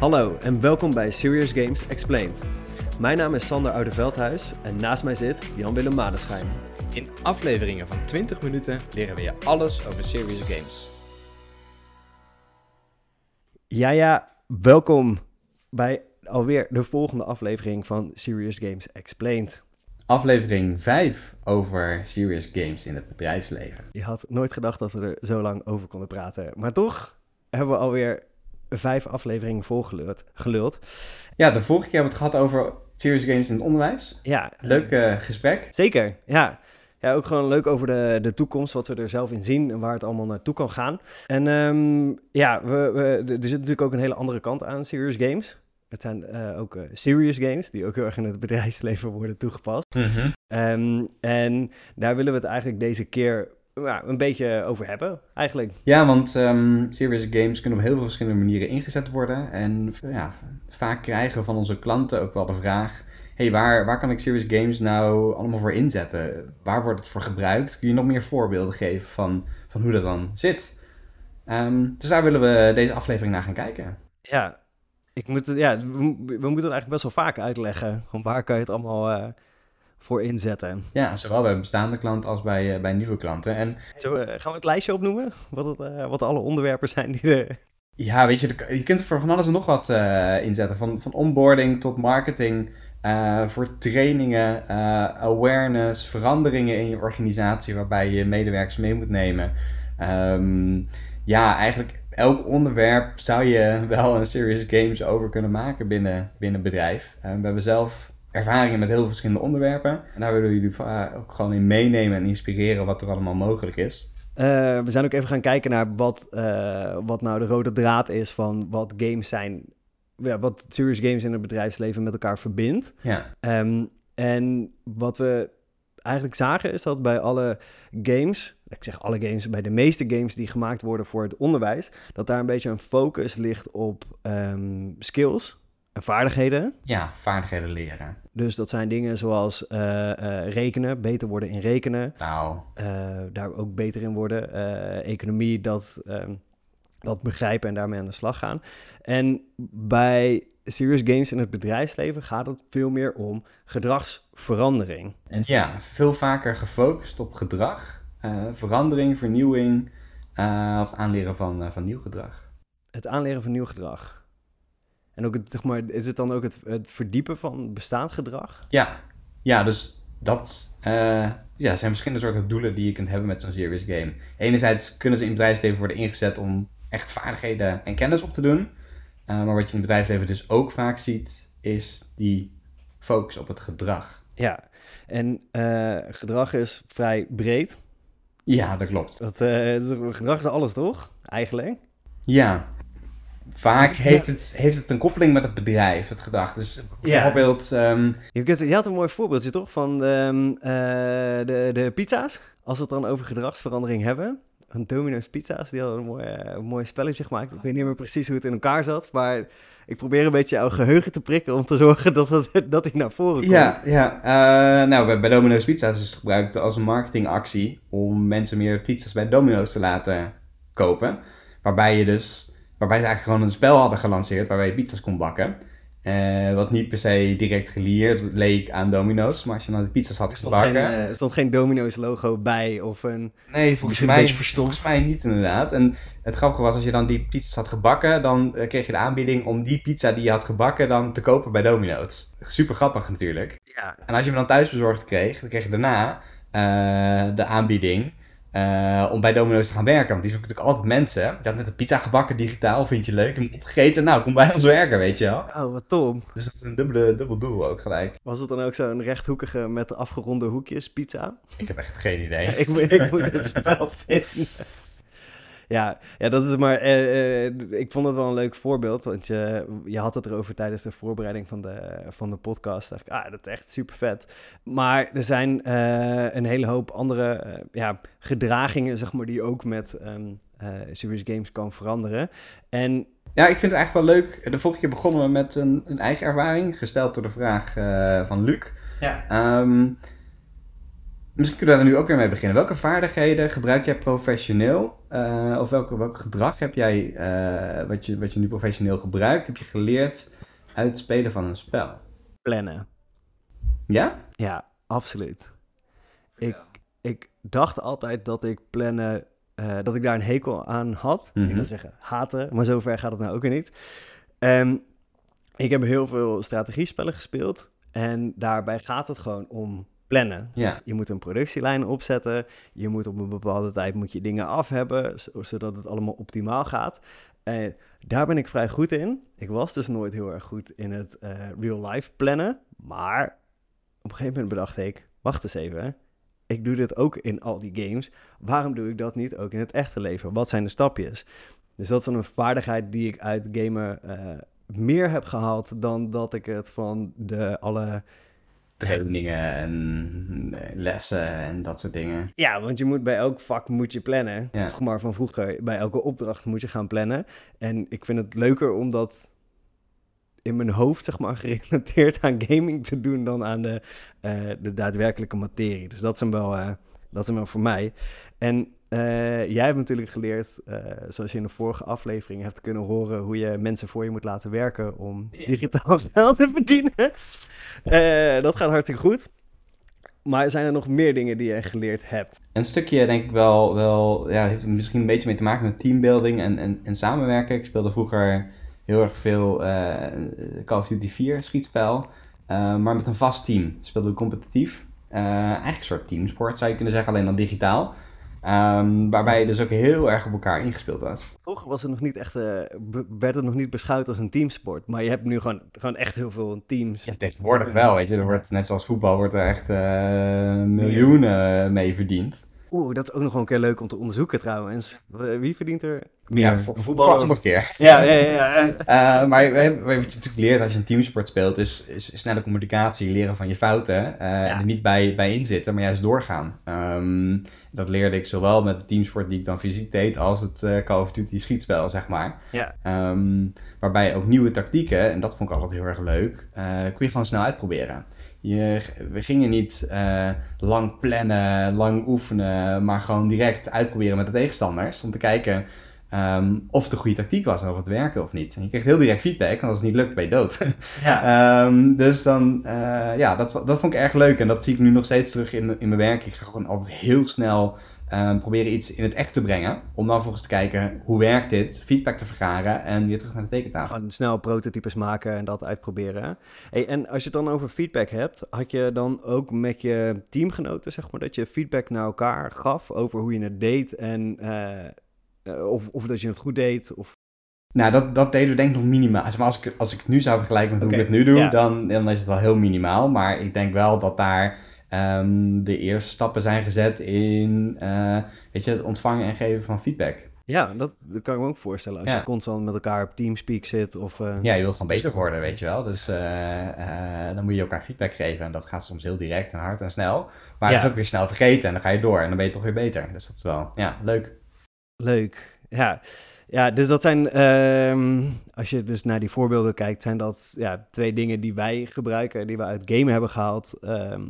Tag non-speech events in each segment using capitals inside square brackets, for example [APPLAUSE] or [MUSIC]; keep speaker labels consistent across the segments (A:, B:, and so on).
A: Hallo en welkom bij Serious Games Explained. Mijn naam is Sander Oudeveldhuis en naast mij zit Jan-Willem Madenschijn.
B: In afleveringen van 20 minuten leren we je alles over serious games.
A: Ja, ja, welkom bij alweer de volgende aflevering van Serious Games Explained.
B: Aflevering 5 over serious games in het bedrijfsleven.
A: Je had nooit gedacht dat we er zo lang over konden praten, maar toch hebben we alweer vijf afleveringen volgeluld. Geluld.
B: Ja, de vorige keer hebben we het gehad over serious games in het onderwijs.
A: Ja,
B: Leuk eh, gesprek.
A: Zeker, ja. Ja, ook gewoon leuk over de, de toekomst, wat we er zelf in zien en waar het allemaal naartoe kan gaan. En ehm, ja, we, we, er zit natuurlijk ook een hele andere kant aan serious games. Het zijn eh, ook eh, serious games, die ook heel erg in het bedrijfsleven worden toegepast. Ehm, en daar willen we het eigenlijk deze keer ja, een beetje over hebben, eigenlijk.
B: Ja, want ehm, serious games kunnen op heel veel verschillende manieren ingezet worden. En ja, vaak krijgen we van onze klanten ook wel de vraag: hey, waar, waar kan ik serious games nou allemaal voor inzetten? Waar wordt het voor gebruikt? Kun je nog meer voorbeelden geven van, van hoe dat dan zit? Ehm, dus daar willen we deze aflevering naar gaan kijken.
A: Ja, ik moet het, ja we, we moeten het eigenlijk best wel vaak uitleggen. Van waar kan je het allemaal uh, voor inzetten?
B: Ja, zowel bij bestaande klanten als bij, uh, bij nieuwe klanten. En,
A: Zo, uh, gaan we het lijstje opnoemen? Wat, het, wat alle onderwerpen zijn die er...
B: Ja, weet je, je kunt er voor van alles en nog wat inzetten. Van, van onboarding tot marketing... Voor trainingen, awareness, veranderingen in je organisatie waarbij je medewerkers mee moet nemen. Um, ja, eigenlijk elk onderwerp zou je [LAUGHS] wel een serious games over kunnen maken binnen, binnen bedrijf. Uh, we hebben zelf ervaringen met heel veel verschillende onderwerpen. En daar willen we jullie ook gewoon in meenemen en inspireren wat er allemaal mogelijk is.
A: we zijn ook even gaan kijken naar wat, wat nou de rode draad is van wat games zijn ja, wat serious games in het bedrijfsleven met elkaar verbindt.
B: Ja.
A: Um, en wat we eigenlijk zagen is dat bij alle games, ik zeg alle games, bij de meeste games die gemaakt worden voor het onderwijs, dat daar een beetje een focus ligt op um, skills en vaardigheden.
B: Ja, vaardigheden leren.
A: Dus dat zijn dingen zoals uh, uh, rekenen, beter worden in rekenen.
B: Nou.
A: Uh, daar ook beter in worden. economie, dat um, dat begrijpen en daarmee aan de slag gaan. En bij serious games in het bedrijfsleven gaat het veel meer om gedragsverandering.
B: En ja, veel vaker gefocust op gedrag, uh, verandering, vernieuwing uh, of het aanleren van, uh, van nieuw gedrag.
A: Het aanleren van nieuw gedrag. En ook het, zeg maar, is het dan ook het, het verdiepen van bestaand gedrag?
B: Ja, ja dus dat ja, zijn verschillende soorten doelen die je kunt hebben met zo'n serious game. Enerzijds kunnen ze in het bedrijfsleven worden ingezet om echt vaardigheden en kennis op te doen. Uh, maar wat je in het bedrijfsleven dus ook vaak ziet, is die focus op het gedrag.
A: Ja, en uh, gedrag is vrij breed.
B: Ja, dat klopt.
A: Dat, gedrag is alles, toch? Eigenlijk.
B: Ja. Vaak heeft het, heeft het een koppeling met het bedrijf, het gedrag. Dus bijvoorbeeld...
A: Ja. Um... Je, had een mooi voorbeeldje, toch? Van um, de, de pizza's. Als we het dan over gedragsverandering hebben van Domino's Pizza's. Die hadden een mooi, een mooi spelletje gemaakt. Ik weet niet meer precies hoe het in elkaar zat. Maar ik probeer een beetje jouw geheugen te prikken om te zorgen dat, het, [LAUGHS] dat hij naar voren komt.
B: Ja, ja. Uh, nou, bij, bij Domino's Pizza's is het gebruikt als een marketingactie om mensen meer pizza's bij Domino's te laten kopen. Waarbij je dus, waarbij ze eigenlijk gewoon een spel hadden gelanceerd waarbij je pizza's kon bakken. Uh, wat niet per se direct gelieerd leek aan Domino's, maar als je dan de pizza's had gebakken...
A: Er uh, stond geen Domino's logo bij of een...
B: Nee, volgens mij, volgens mij niet inderdaad. En het grappige was, als je dan die pizza's had gebakken, dan uh, kreeg je de aanbieding om die pizza die je had gebakken dan te kopen bij Domino's. Super grappig natuurlijk.
A: Ja.
B: En als je hem dan thuis bezorgd kreeg, dan kreeg je daarna de aanbieding uh, om bij Domino's te gaan werken. Want die zoeken natuurlijk altijd mensen. Je had net een pizza gebakken digitaal, vind je leuk. En opgegeten, nou, kom bij ons werken, weet je wel.
A: Oh, wat tom.
B: Dus dat is een dubbele, dubbel doel ook gelijk.
A: Was het dan ook zo'n rechthoekige met afgeronde hoekjes pizza?
B: Ik heb echt geen idee. [LAUGHS]
A: ik, moet, ik moet het spel [LAUGHS] vinden. Ja, ja, dat is maar. Uh, uh, ik vond het wel een leuk voorbeeld. Want je, je had het erover tijdens de voorbereiding van de, van de podcast. Dacht ik, ah, dat is echt super vet. Maar er zijn uh, een hele hoop andere ja, gedragingen, zeg maar, die ook met um, Serious Games kan veranderen. En.
B: Ja, ik vind het eigenlijk wel leuk. De vorige keer begonnen we met een, een eigen ervaring, gesteld door de vraag van Luc.
A: Ja.
B: Um, misschien kunnen we daar nu ook weer mee beginnen. Welke vaardigheden gebruik jij professioneel? Uh, of welke, welk gedrag heb jij, uh, wat, je, wat je nu professioneel gebruikt, heb je geleerd uit het spelen van een spel?
A: Plannen.
B: Ja?
A: Ja, absoluut. Ik, ik dacht altijd dat ik plannen, uh, dat ik daar een hekel aan had. Mm -hmm. Ik wil zeggen haten, maar zover gaat het nou ook weer niet. Um, ik heb heel veel strategiespellen gespeeld. En daarbij gaat het gewoon om plannen.
B: Ja.
A: Je moet een productielijn opzetten. Je moet op een bepaalde tijd moet je dingen af hebben, zodat het allemaal optimaal gaat. En daar ben ik vrij goed in. Ik was dus nooit heel erg goed in het uh, real-life plannen. Maar op een gegeven moment bedacht ik, wacht eens even. Ik doe dit ook in al die games. Waarom doe ik dat niet ook in het echte leven? Wat zijn de stapjes? Dus dat is dan een vaardigheid die ik uit gamen uh, meer heb gehaald dan dat ik het van de alle
B: trainingen en lessen en dat soort dingen.
A: Ja, want je moet bij elk vak moet je plannen.
B: Ja.
A: Maar van vroeger, bij elke opdracht moet je gaan plannen. En ik vind het leuker om dat in mijn hoofd, zeg maar, [LAUGHS] gerelateerd aan gaming te doen dan aan de, uh, de daadwerkelijke materie. Dus dat hem wel, uh, dat is hem wel voor mij. En uh, jij hebt natuurlijk geleerd, uh, zoals je in de vorige aflevering hebt kunnen horen, hoe je mensen voor je moet laten werken om digitaal [LAUGHS] geld te verdienen. Uh, dat gaat hartstikke goed. Maar zijn er nog meer dingen die je geleerd hebt?
B: Een stukje denk ik wel, wel ja, heeft misschien een beetje mee te maken met teambuilding en, en, en samenwerken. Ik speelde vroeger heel erg veel Call of Duty 4 schietspel, maar met een vast team. Speelde competitief. Uh, eigenlijk een soort teamsport zou je kunnen zeggen, alleen dan digitaal. Um, waarbij je dus ook heel erg op elkaar ingespeeld was.
A: Vroeger was het nog niet echt, uh, werd het nog niet beschouwd als een teamsport. Maar je hebt nu gewoon, gewoon echt heel veel teams.
B: Ja, tegenwoordig wel, weet je. Er wordt, net zoals voetbal wordt er echt uh, miljoenen mee verdiend.
A: Oeh, dat is ook nog wel een keer leuk om te onderzoeken trouwens. Wie verdient er?
B: Ja, voor, voetbal nog een keer.
A: Ja, ja, ja. ja.
B: uh, [LAUGHS] maar wat je natuurlijk leert als je een teamsport speelt, is, is snelle communicatie, leren van je fouten. Uh, ja. En er niet bij, bij inzitten, maar juist doorgaan. Um, dat leerde ik zowel met de teamsport die ik dan fysiek deed, als het uh, Call of Duty schietspel, zeg maar.
A: Ja.
B: Um, waarbij ook nieuwe tactieken, en dat vond ik altijd heel erg leuk, kun je van snel uitproberen. Je, we gingen niet uh, lang plannen, lang oefenen, maar gewoon direct uitproberen met de tegenstanders. Om te kijken um, of het een goede tactiek was en of het werkte of niet. En je kreeg heel direct feedback, en als het niet lukt ben je dood.
A: Ja.
B: um, [LAUGHS] dus dan, uh, ja, dat, dat vond ik erg leuk. En dat zie ik nu nog steeds terug in, in mijn werk. Ik ga gewoon altijd heel snel um, proberen iets in het echt te brengen. Om dan volgens te kijken, hoe werkt dit? Feedback te vergaren en weer terug naar de tekentafel.
A: Gewoon snel prototypes maken en dat uitproberen. Hey, en als je het dan over feedback hebt, had je dan ook met je teamgenoten, zeg maar, dat je feedback naar elkaar gaf over hoe je het deed en uh, of, of dat je het goed deed? Of...
B: Nou, dat, dat deden we denk ik nog minimaal. Maar als ik, als ik het nu zou vergelijken met hoe
A: okay.
B: ik het nu doe,
A: ja.
B: dan, dan is het wel heel minimaal. Maar ik denk wel dat daar um, de eerste stappen zijn gezet in uh, weet je, het ontvangen en geven van feedback.
A: Ja, dat, dat kan ik me ook voorstellen. Als
B: Ja.
A: je constant met elkaar op Teamspeak zit of... uh,
B: Ja, je wilt gewoon beter worden, weet je wel. Dus uh, dan moet je elkaar feedback geven. En dat gaat soms heel direct en hard en snel. Maar
A: Ja.
B: het is ook weer snel vergeten en dan ga je door. En dan ben je toch weer beter. Dus dat is wel, ja, leuk.
A: Leuk. Ja. ja, dus dat zijn, ehm, als je dus naar die voorbeelden kijkt, zijn dat ja, twee dingen die wij gebruiken, die we uit gamen hebben gehaald. ehm,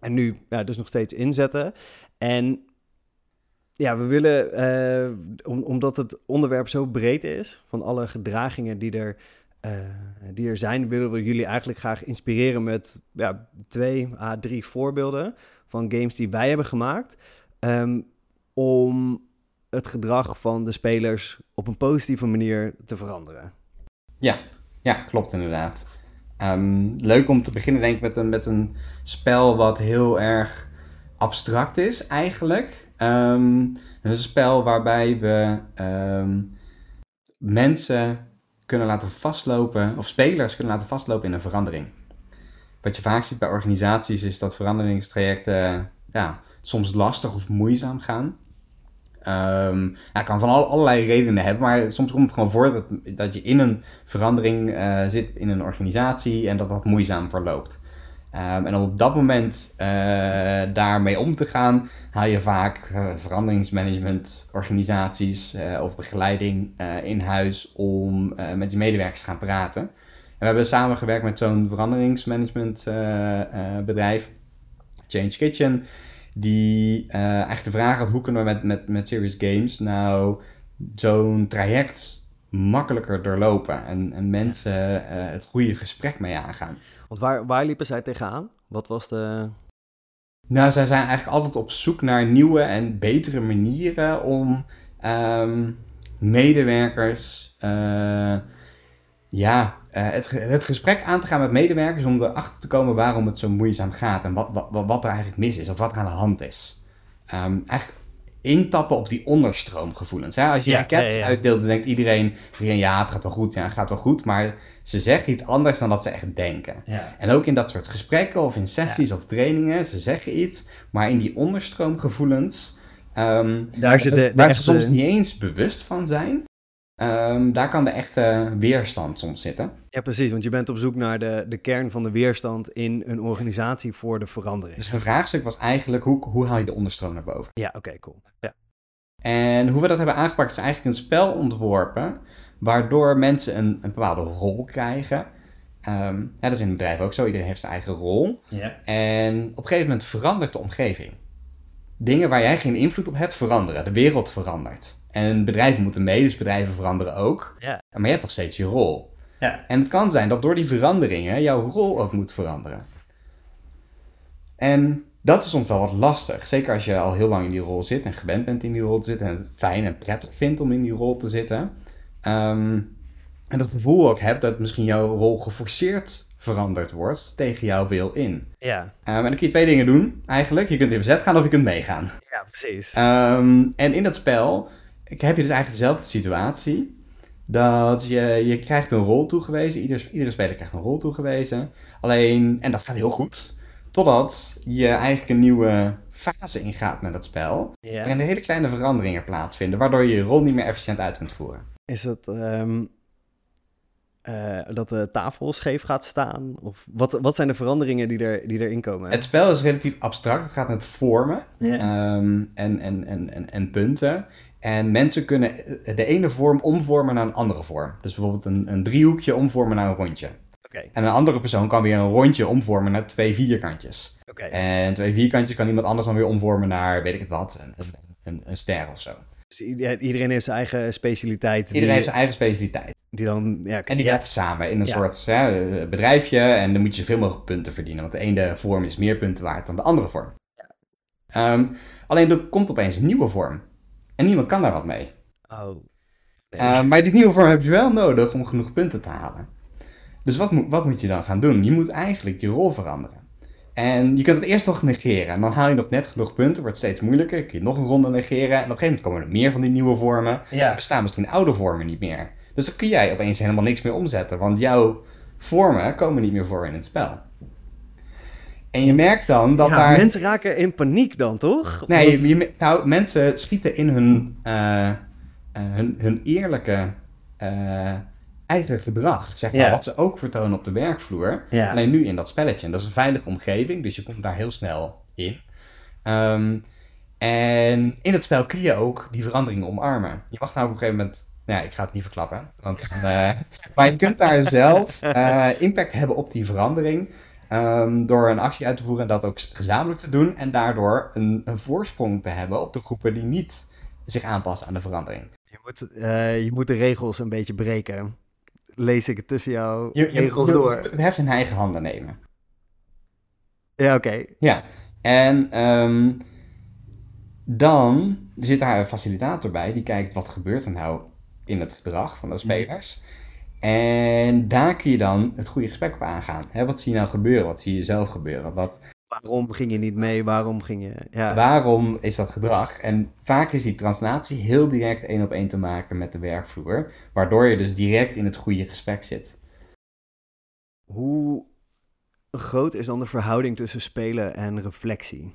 A: en nu ja, dus nog steeds inzetten. En ja, we willen, eh, om, omdat het onderwerp zo breed is, van alle gedragingen die er, eh, die er zijn, willen we jullie eigenlijk graag inspireren met ja, twee à drie voorbeelden van games die wij hebben gemaakt. ehm, om het gedrag van de spelers op een positieve manier te veranderen.
B: Ja, ja klopt inderdaad. Ehm, leuk om te beginnen denk ik met een, met een spel wat heel erg abstract is eigenlijk. Ehm, een spel waarbij we ehm, mensen kunnen laten vastlopen, of spelers kunnen laten vastlopen in een verandering. Wat je vaak ziet bij organisaties is dat veranderingstrajecten ja, soms lastig of moeizaam gaan. Um, kan van al, allerlei redenen hebben, maar soms komt het gewoon voor dat, dat je in een verandering uh, zit in een organisatie en dat dat moeizaam verloopt. Um, en om op dat moment uh, daarmee om te gaan, haal je vaak uh, veranderingsmanagement organisaties of begeleiding in huis om met je medewerkers te gaan praten. En we hebben samengewerkt met zo'n veranderingsmanagement bedrijf. Change Kitchen, die uh, eigenlijk de vraag had hoe kunnen we met, met, met Serious Games nou zo'n traject makkelijker doorlopen en, en mensen uh, het goede gesprek mee aangaan.
A: Want waar, waar liepen zij tegenaan? Wat was de...
B: Nou, zij zijn eigenlijk altijd op zoek naar nieuwe en betere manieren om um, medewerkers uh, ja, uh, het, het gesprek aan te gaan met medewerkers om erachter te komen waarom het zo moeizaam gaat en wat, wat, wat er eigenlijk mis is of wat er aan de hand is. Um, eigenlijk intappen op die onderstroomgevoelens. Hè? Als je ja, raketten ja, ja. uitdeelt, dan denkt iedereen, iedereen, ja, het gaat wel goed, ja, het gaat wel goed, maar ze zeggen iets anders dan dat ze echt denken. En ook in dat soort gesprekken of in sessies of trainingen, ze zeggen iets, maar in die onderstroomgevoelens, um, daar zit de, waar echte... ze soms niet eens bewust van zijn, Um, daar kan de echte weerstand soms zitten.
A: Ja, precies, want je bent op zoek naar de, de kern van de weerstand in een organisatie voor de verandering.
B: Dus een vraagstuk was eigenlijk, hoe, hoe haal je de onderstroom naar boven?
A: Ja, oké, cool. Ja.
B: En hoe we dat hebben aangepakt is eigenlijk een spel ontworpen, waardoor mensen een, een bepaalde rol krijgen. Um, ja, dat is in het bedrijf ook zo, iedereen heeft zijn eigen rol. Ja. En op een gegeven moment verandert de omgeving. Dingen waar jij geen invloed op hebt veranderen, de wereld verandert. En bedrijven moeten mee, dus bedrijven veranderen ook. Ja. Maar je hebt nog steeds je rol. Ja. En het kan zijn dat door die veranderingen jouw rol ook moet veranderen. En dat is soms wel wat lastig. Zeker als je al heel lang in die rol zit en gewend bent in die rol te zitten. En het fijn en prettig vindt om in die rol te zitten. Um, en dat gevoel ook hebt dat misschien jouw rol geforceerd veranderd wordt tegen jouw wil in. Ja. Um, en dan kun je twee dingen doen eigenlijk. Je kunt in verzet gaan of je kunt meegaan.
A: Ja, precies.
B: Um, en in dat spel heb je dus eigenlijk dezelfde situatie. Dat je, je krijgt een rol toegewezen. Ieder, iedere speler krijgt een rol toegewezen. Alleen, en dat gaat heel goed. Totdat je eigenlijk een nieuwe fase ingaat met dat spel. Ja. En er hele kleine veranderingen plaatsvinden. Waardoor je je rol niet meer efficiënt uit kunt voeren.
A: Is dat um, uh, dat de tafel scheef gaat staan? Of wat, wat zijn de veranderingen die, er, die erin komen?
B: Het spel is relatief abstract. Het gaat met vormen um, en, en, en, en, en punten. En mensen kunnen de ene vorm omvormen naar een andere vorm. Dus bijvoorbeeld een, een driehoekje omvormen naar een rondje. Okay. En een andere persoon kan weer een rondje omvormen naar twee vierkantjes. Okay. En twee vierkantjes kan iemand anders dan weer omvormen naar, weet ik het wat, een, een, een ster of zo.
A: Dus iedereen heeft zijn eigen specialiteit.
B: Iedereen die, heeft zijn eigen specialiteit.
A: Die dan, ja,
B: en die werken samen in een soort ja, bedrijfje. En dan moet je zoveel mogelijk punten verdienen. Want de ene vorm is meer punten waard dan de andere vorm. Um, alleen er komt opeens een nieuwe vorm. En niemand kan daar wat mee. Oh. Uh, maar die nieuwe vorm heb je wel nodig om genoeg punten te halen. Dus wat, moet, wat moet je dan gaan doen? Je moet eigenlijk je rol veranderen. En je kunt het eerst nog negeren. En dan haal je nog net genoeg punten, wordt steeds moeilijker. Kun je nog een ronde negeren. En op een gegeven moment komen er meer van die nieuwe vormen. Ja. Er bestaan misschien oude vormen niet meer. Dus dan kun jij opeens helemaal niks meer omzetten. Want jouw vormen komen niet meer voor in het spel. En je merkt dan dat
A: ja,
B: daar...
A: mensen raken in paniek dan, toch?
B: Nee, je, nou, mensen schieten in hun, uh, uh, hun, hun eerlijke uh, eigen gedrag, zeg maar, wat ze ook vertonen op de werkvloer. Ja. Alleen nu in dat spelletje. En dat is een veilige omgeving, dus je komt daar heel snel in. Um, en in het spel kun je ook die veranderingen omarmen. Je mag nou op een gegeven moment nou ik ga het niet verklappen. Want, uh, [LAUGHS] maar je kunt daar zelf uh, impact hebben op die verandering. Um, door een actie uit te voeren en dat ook gezamenlijk te doen. En daardoor een, een voorsprong te hebben op de groepen die niet zich aanpassen aan de verandering.
A: Je moet, uh, je moet de regels een beetje breken. Lees ik het tussen jouw je, je regels door.
B: Je moet het heft in eigen handen nemen.
A: Ja, oké.
B: Ja, en um, dan zit daar een facilitator bij die kijkt wat gebeurt er nou in het gedrag van de spelers. En daar kun je dan het goede gesprek op aangaan. wat zie je nou gebeuren? Wat zie je zelf gebeuren? Wat,
A: waarom ging je niet mee? Waarom ging je...
B: Ja. Waarom is dat gedrag? En vaak is die translatie heel direct één op één te maken met de werkvloer. Waardoor je dus direct in het goede gesprek zit.
A: Hoe groot is dan de verhouding tussen spelen en reflectie?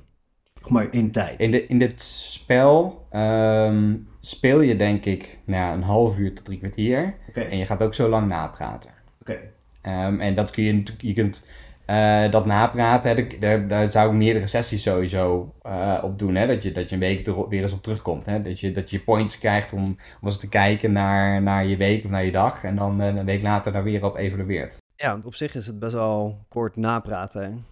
A: Maar in tijd.
B: In, de, in dit spel um, speel je denk ik nou, een half uur tot drie kwartier. Okay. En je gaat ook zo lang napraten. Oké. Okay. Um, en dat kun je, je kunt uh, dat napraten, hè, daar, daar zou ik meerdere sessies sowieso uh, op doen. Hè, dat, je, dat je een week er weer eens op terugkomt. Hè, dat, je, dat je points krijgt om, om eens te kijken naar, naar je week of naar je dag. En dan uh, een week later daar weer op evalueert.
A: Ja, want op zich is het best wel kort napraten.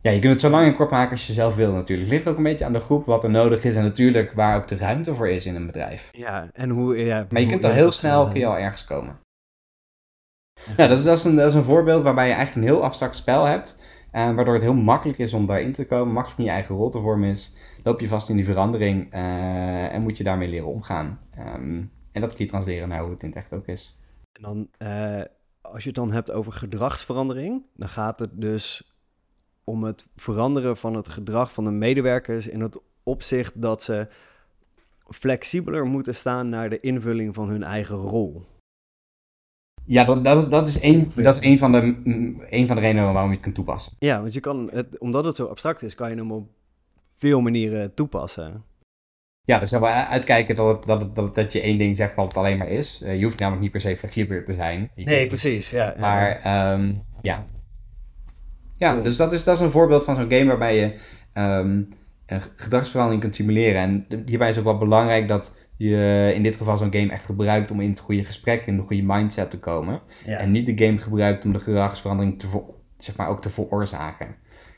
B: Ja, je kunt het zo lang en kort maken als je zelf wil natuurlijk. Het ligt ook een beetje aan de groep wat er nodig is en natuurlijk waar ook de ruimte voor is in een bedrijf.
A: Ja, en hoe... Ja,
B: Maar je kunt al heel snel kun je al ergens komen. Ja, dat is, dat, is een, dat is een voorbeeld waarbij je eigenlijk een heel abstract spel hebt. eh, waardoor het heel makkelijk is om daarin te komen, makkelijk in je eigen rol te vormen is. Loop je vast in die verandering eh, en moet je daarmee leren omgaan. Ehm, en dat kun je transleren naar hoe het in het echt ook is.
A: En dan, eh, als je het dan hebt over gedragsverandering, dan gaat het dus om het veranderen van het gedrag van de medewerkers in het opzicht dat ze flexibeler moeten staan naar de invulling van hun eigen rol.
B: Ja, dat, dat, is, dat, is één, dat is één van, de, één van de redenen waarom je het kunt toepassen.
A: Ja, want je kan het, omdat het zo abstract is, kan je hem op veel manieren toepassen.
B: Ja, dus dan wel uitkijken dat, het, dat, het, dat, dat je één ding zegt wat het alleen maar is. Eh, je hoeft namelijk niet per se flexibeler te zijn. Kunt-
A: precies. Ja, ja.
B: Maar ehm, ja. Ja,
A: Cool.
B: dus dat is, dat is een voorbeeld van zo'n game waarbij je een gedragsverandering kunt simuleren. En hierbij is ook wel belangrijk dat je in dit geval zo'n game echt gebruikt om in het goede gesprek, in de goede mindset te komen.
A: ja.
B: En niet de game gebruikt om de gedragsverandering te, zeg maar, ook te veroorzaken.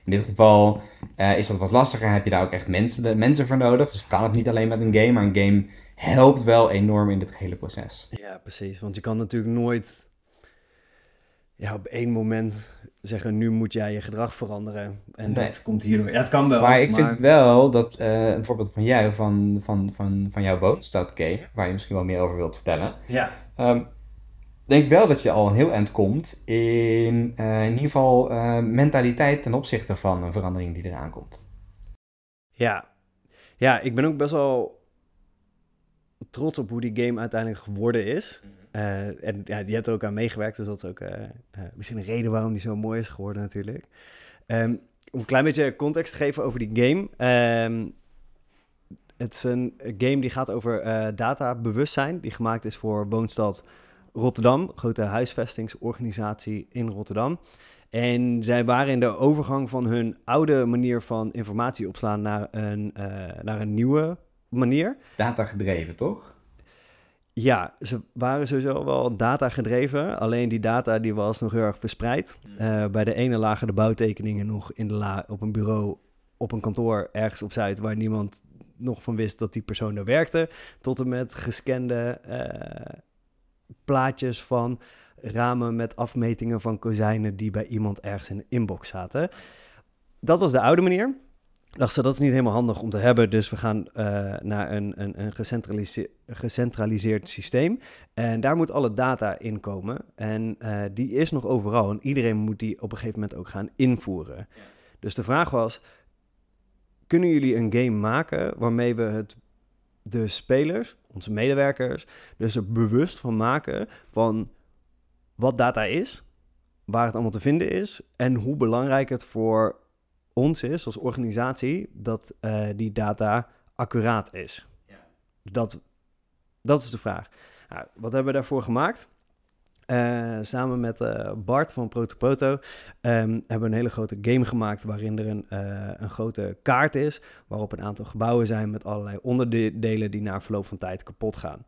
B: In dit geval eh, is dat wat lastiger, heb je daar ook echt mensen, de, mensen voor nodig. Dus kan het niet alleen met een game, maar een game helpt wel enorm in dit hele proces.
A: Ja, precies. Want je kan natuurlijk nooit ja, op één moment zeggen, nu moet jij je gedrag veranderen. En
B: Nee.
A: dat komt hierdoor. Ja, het kan wel.
B: Maar ik vind wel dat eh, een voorbeeld van jou, van, van, van, van jouw woonstad game, waar je misschien wel meer over wilt vertellen.
A: Ja,
B: Ehm, denk wel dat je al een heel eind komt in eh, in ieder geval eh, mentaliteit ten opzichte van een verandering die eraan komt.
A: ja. ja, ik ben ook best wel trots op hoe die game uiteindelijk geworden is. Eh, en ja, die hebt er ook aan meegewerkt, dus dat is ook eh, eh, misschien een reden waarom die zo mooi is geworden natuurlijk. Ehm, om een klein beetje context te geven over die game. Ehm, het is een game die gaat over eh databewustzijn, die gemaakt is voor Woonstad Rotterdam, grote huisvestingsorganisatie in Rotterdam. En zij waren in de overgang van hun oude manier van informatie opslaan naar een, naar een nieuwe manier.
B: Data gedreven, toch?
A: Ja, ze waren sowieso wel data gedreven. Alleen die data die was nog heel erg verspreid. Eh, bij de ene lagen de bouwtekeningen nog in de la op een bureau op een kantoor ergens op Zuid waar niemand nog van wist dat die persoon daar werkte. Tot en met gescande eh, plaatjes van ramen met afmetingen van kozijnen die bij iemand ergens in de inbox zaten. Dat was de oude manier. Dacht ze, dat is niet helemaal handig om te hebben, dus we gaan eh, naar een, een, een gecentralise- gecentraliseerd systeem. En daar moet alle data in komen. En eh, die is nog overal en iedereen moet die op een gegeven moment ook gaan invoeren. Dus de vraag was, kunnen jullie een game maken waarmee we het de spelers, onze medewerkers, dus er bewust van maken van wat data is, waar het allemaal te vinden is en hoe belangrijk het voor ons is als organisatie dat eh, die data accuraat is. Dat, dat is de vraag. Nou, wat hebben we daarvoor gemaakt? Eh, samen met eh, Bart van Protopoto ehm, hebben we een hele grote game gemaakt waarin er een, een grote kaart is waarop een aantal gebouwen zijn met allerlei onderdelen die na verloop van tijd kapot gaan.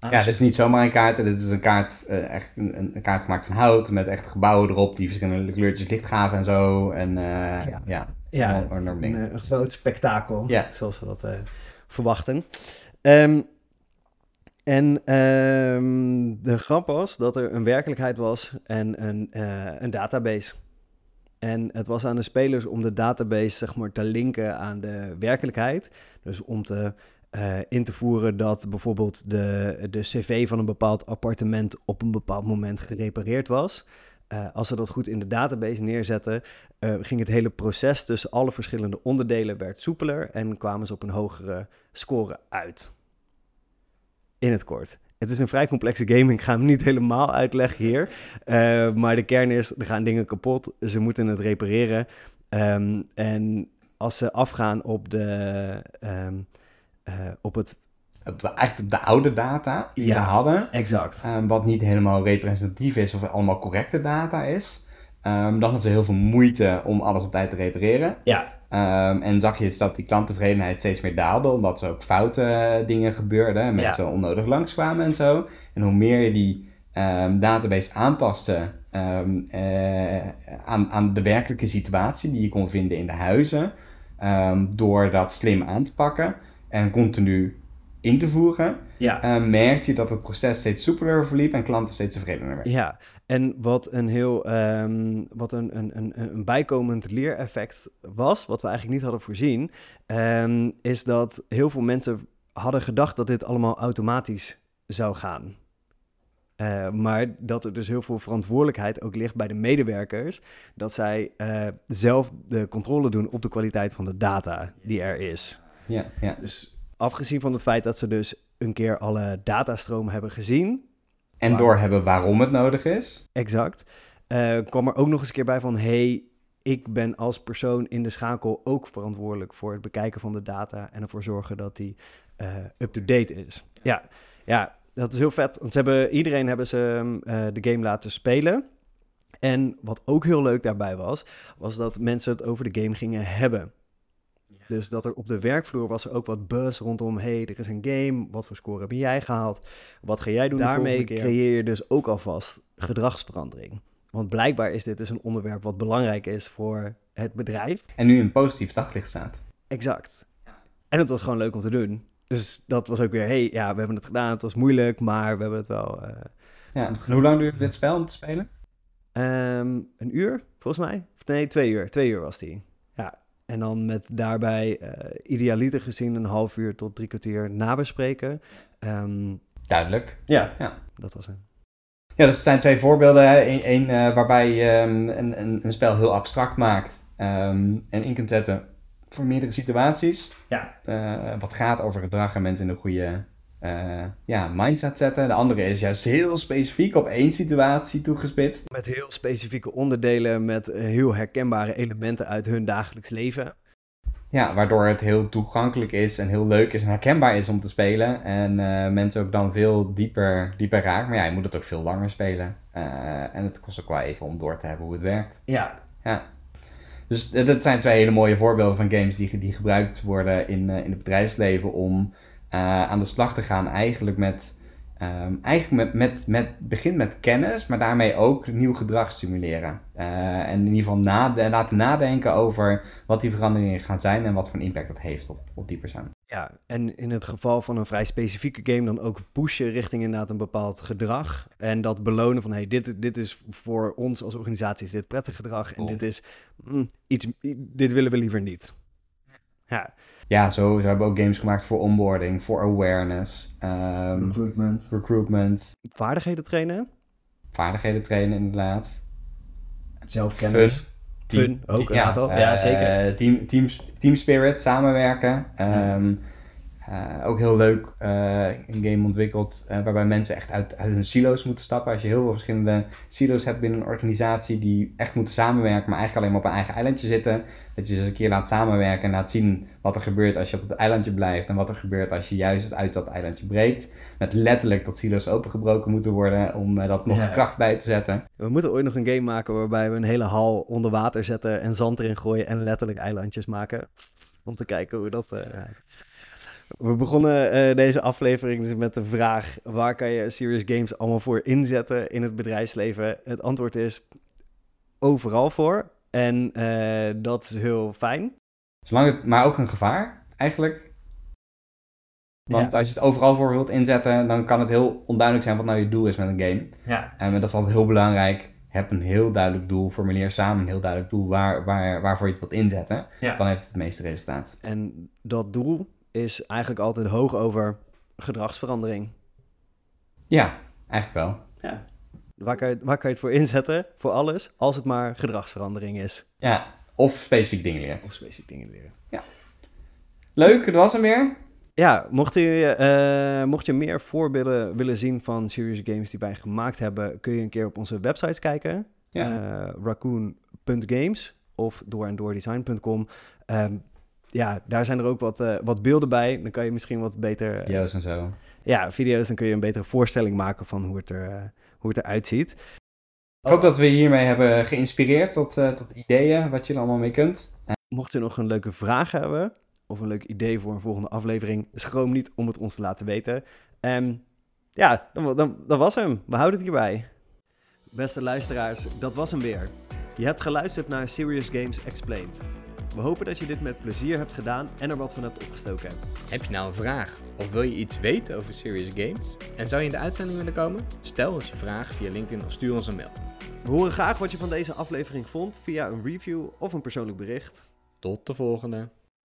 B: Ja, dit is niet zomaar een kaart. Dit is een kaart, eh, echt een, een- kaart gemaakt van hout met echt gebouwen erop die verschillende kleurtjes licht gaven en zo. En eh,
A: Ja.
B: ja,
A: Ja,
B: een enorm ding.
A: Een, eh, een groot spektakel,
B: Ja.
A: zoals we dat verwachten. Ehm, en ehm, de grap was dat er een werkelijkheid was en een, een database. En het was aan de spelers om de database zeg maar, te linken aan de werkelijkheid. Dus om te, eh, in te voeren dat bijvoorbeeld de, de cv van een bepaald appartement op een bepaald moment gerepareerd was. Eh, als ze dat goed in de database neerzetten, eh, ging het hele proces tussen alle verschillende onderdelen werd soepeler en kwamen ze op een hogere score uit. In het kort. Het is een vrij complexe game. Ik ga hem niet helemaal uitleggen hier. Maar de kern is, er gaan dingen kapot. Ze moeten het repareren. Ehm, en als ze afgaan op, de, ehm, eh, op het...
B: Op de, oude data die
A: Ja.
B: ze hadden,
A: Exact.
B: eh, wat niet helemaal representatief is of allemaal correcte data is, ehm, dan hadden ze heel veel moeite om alles op tijd te repareren.
A: Ja,
B: Ehm, en zag je dus dat die klanttevredenheid steeds meer daalde, omdat er ook foute eh, dingen gebeurden, en mensen onnodig langskwamen en zo. En hoe meer je die ehm, database aanpaste ehm, eh, aan, aan de werkelijke situatie die je kon vinden in de huizen. ehm, door dat slim aan te pakken en continu in te voeren,
A: Ja.
B: eh, merkte je dat het proces steeds soepeler verliep en klanten steeds tevredener werden.
A: Ja, en wat een heel ehm, wat een, een, een, een bijkomend leereffect was, wat we eigenlijk niet hadden voorzien, ehm, is dat heel veel mensen hadden gedacht dat dit allemaal automatisch zou gaan. Eh, maar dat er dus heel veel verantwoordelijkheid ook ligt bij de medewerkers, dat zij eh, zelf de controle doen op de kwaliteit van de data die er is.
B: Ja, ja.
A: Dus afgezien van het feit dat ze dus een keer alle datastroom hebben gezien,
B: En
A: Wauw.
B: doorhebben waarom het nodig is.
A: Exact. Eh, kwam er ook nog eens een keer bij van, hey, ik ben als persoon in de schakel ook verantwoordelijk voor het bekijken van de data en ervoor zorgen dat die eh, up-to-date is. Ja, ja, dat is heel vet. Want ze hebben, iedereen hebben ze eh, de game laten spelen. En wat ook heel leuk daarbij was, was dat mensen het over de game gingen hebben. Dus dat er op de werkvloer was er ook wat buzz rondom, hey, er is een game, wat voor score heb jij gehaald? Wat ga jij doen Daarmee creëer je dus ook alvast gedragsverandering. Want blijkbaar is dit dus een onderwerp wat belangrijk is voor het bedrijf.
B: En nu in positief daglicht staat.
A: Exact. En het was gewoon leuk om te doen. Dus dat was ook weer, hey, ja, we hebben het gedaan, het was moeilijk, maar we hebben het wel... eh,
B: Ja. En hoe lang duurt dit spel om te spelen?
A: Ehm, een uur, volgens mij. Of nee, twee uur. Twee uur was die. Ja. En dan met daarbij eh idealiter gezien een half uur tot drie kwartier nabespreken. Ehm,
B: Duidelijk.
A: ja.
B: Ja.
A: dat was het.
B: Ja, dus het zijn twee voorbeelden. hè. Eén één, eh, waarbij je ehm, een, een, een spel heel abstract maakt ehm, en in kunt zetten voor meerdere situaties.
A: Ja.
B: Eh, wat gaat over gedrag en mensen in een goede eh, ja, mindset zetten. De andere is juist heel specifiek op één situatie toegespitst.
A: Met heel specifieke onderdelen, met eh, heel herkenbare elementen uit hun dagelijks leven.
B: Ja, waardoor het heel toegankelijk is en heel leuk is en herkenbaar is om te spelen. En eh, mensen ook dan veel dieper, dieper raakt. Maar ja, je moet het ook veel langer spelen. En het kost ook wel even om door te hebben hoe het werkt.
A: Ja.
B: Ja. Dus dat zijn twee hele mooie voorbeelden van games die, die gebruikt worden in, in het bedrijfsleven om aan de slag te gaan eigenlijk met, ehm, eigenlijk met, met, met, begin met kennis, maar daarmee ook nieuw gedrag stimuleren. Eh, en in ieder geval nade- laten nadenken over wat die veranderingen gaan zijn en wat voor een impact dat heeft op, op die persoon.
A: Ja, en in het geval van een vrij specifieke game dan ook pushen richting inderdaad een bepaald gedrag. En dat belonen van, hey, dit, dit is voor ons als organisatie is dit prettig gedrag. En dit is mm, iets, dit willen we liever niet. Ja,
B: Ja, zo, zo hebben we ook games gemaakt voor onboarding, voor awareness, ehm,
A: recruitment.
B: recruitment,
A: Vaardigheden trainen.
B: vaardigheden trainen inderdaad.
A: Zelfkennis.
B: Fun.
A: Fun, ook een aantal. Ja,
B: eh,
A: zeker.
B: Team, team, team spirit, samenwerken. Ehm, eh, ook heel leuk, eh, een game ontwikkeld eh, waarbij mensen echt uit, uit hun silo's moeten stappen. Als je heel veel verschillende silo's hebt binnen een organisatie die echt moeten samenwerken, maar eigenlijk alleen maar op een eigen eilandje zitten. Dat je ze eens een keer laat samenwerken en laat zien wat er gebeurt als je op het eilandje blijft en wat er gebeurt als je juist uit dat eilandje breekt. Met letterlijk dat silo's opengebroken moeten worden om dat nog
A: Ja.
B: kracht bij te zetten.
A: We moeten ooit nog een game maken waarbij we een hele hal onder water zetten en zand erin gooien en letterlijk eilandjes maken. Om te kijken hoe dat... eh, We begonnen eh, deze aflevering dus met de vraag: waar kan je Serious Games allemaal voor inzetten in het bedrijfsleven? Het antwoord is overal voor. En eh, dat is heel fijn.
B: Zolang het, maar ook een gevaar, eigenlijk. Want
A: Ja.
B: als je het overal voor wilt inzetten, dan kan het heel onduidelijk zijn wat nou je doel is met een game.
A: Ja.
B: En dat is altijd heel belangrijk. Heb een heel duidelijk doel. Formuleer samen een heel duidelijk doel waar, waar, waarvoor je het wilt inzetten.
A: Ja.
B: Dan heeft het het meeste resultaat.
A: En dat doel is eigenlijk altijd hoog over gedragsverandering.
B: Ja, eigenlijk wel.
A: Ja. Waar kan, je, waar kan je het voor inzetten? Voor alles, als het maar gedragsverandering is.
B: Ja, of specifiek dingen leren.
A: Of specifiek dingen leren.
B: Leuk, dat was hem weer.
A: Ja, mocht je, eh, mocht je meer voorbeelden willen zien van serious games die wij gemaakt hebben, kun je een keer op onze websites kijken.
B: Ja.
A: Eh, raccoon.games of doorendoordesign.com. Ehm ja, daar zijn er ook wat, eh, wat beelden bij. Dan kan je misschien wat beter... eh,
B: Video's en zo.
A: ja, video's. Dan kun je een betere voorstelling maken van hoe het, er, eh, hoe het eruit ziet.
B: Ik hoop dat we hiermee hebben geïnspireerd tot, tot ideeën wat je er allemaal mee kunt.
A: Mocht je nog een leuke vraag hebben of een leuk idee voor een volgende aflevering, schroom niet om het ons te laten weten. En ja, dan, dan, dat was hem. We houden het hierbij. Beste luisteraars, dat was hem weer. Je hebt geluisterd naar Serious Games Explained. We hopen dat je dit met plezier hebt gedaan en er wat van hebt opgestoken.
B: Heb je nou een vraag of wil je iets weten over Serious Games? En zou je in de uitzending willen komen? Stel ons je vraag via LinkedIn of stuur ons een mail.
A: We horen graag wat je van deze aflevering vond via een review of een persoonlijk bericht.
B: Tot de volgende.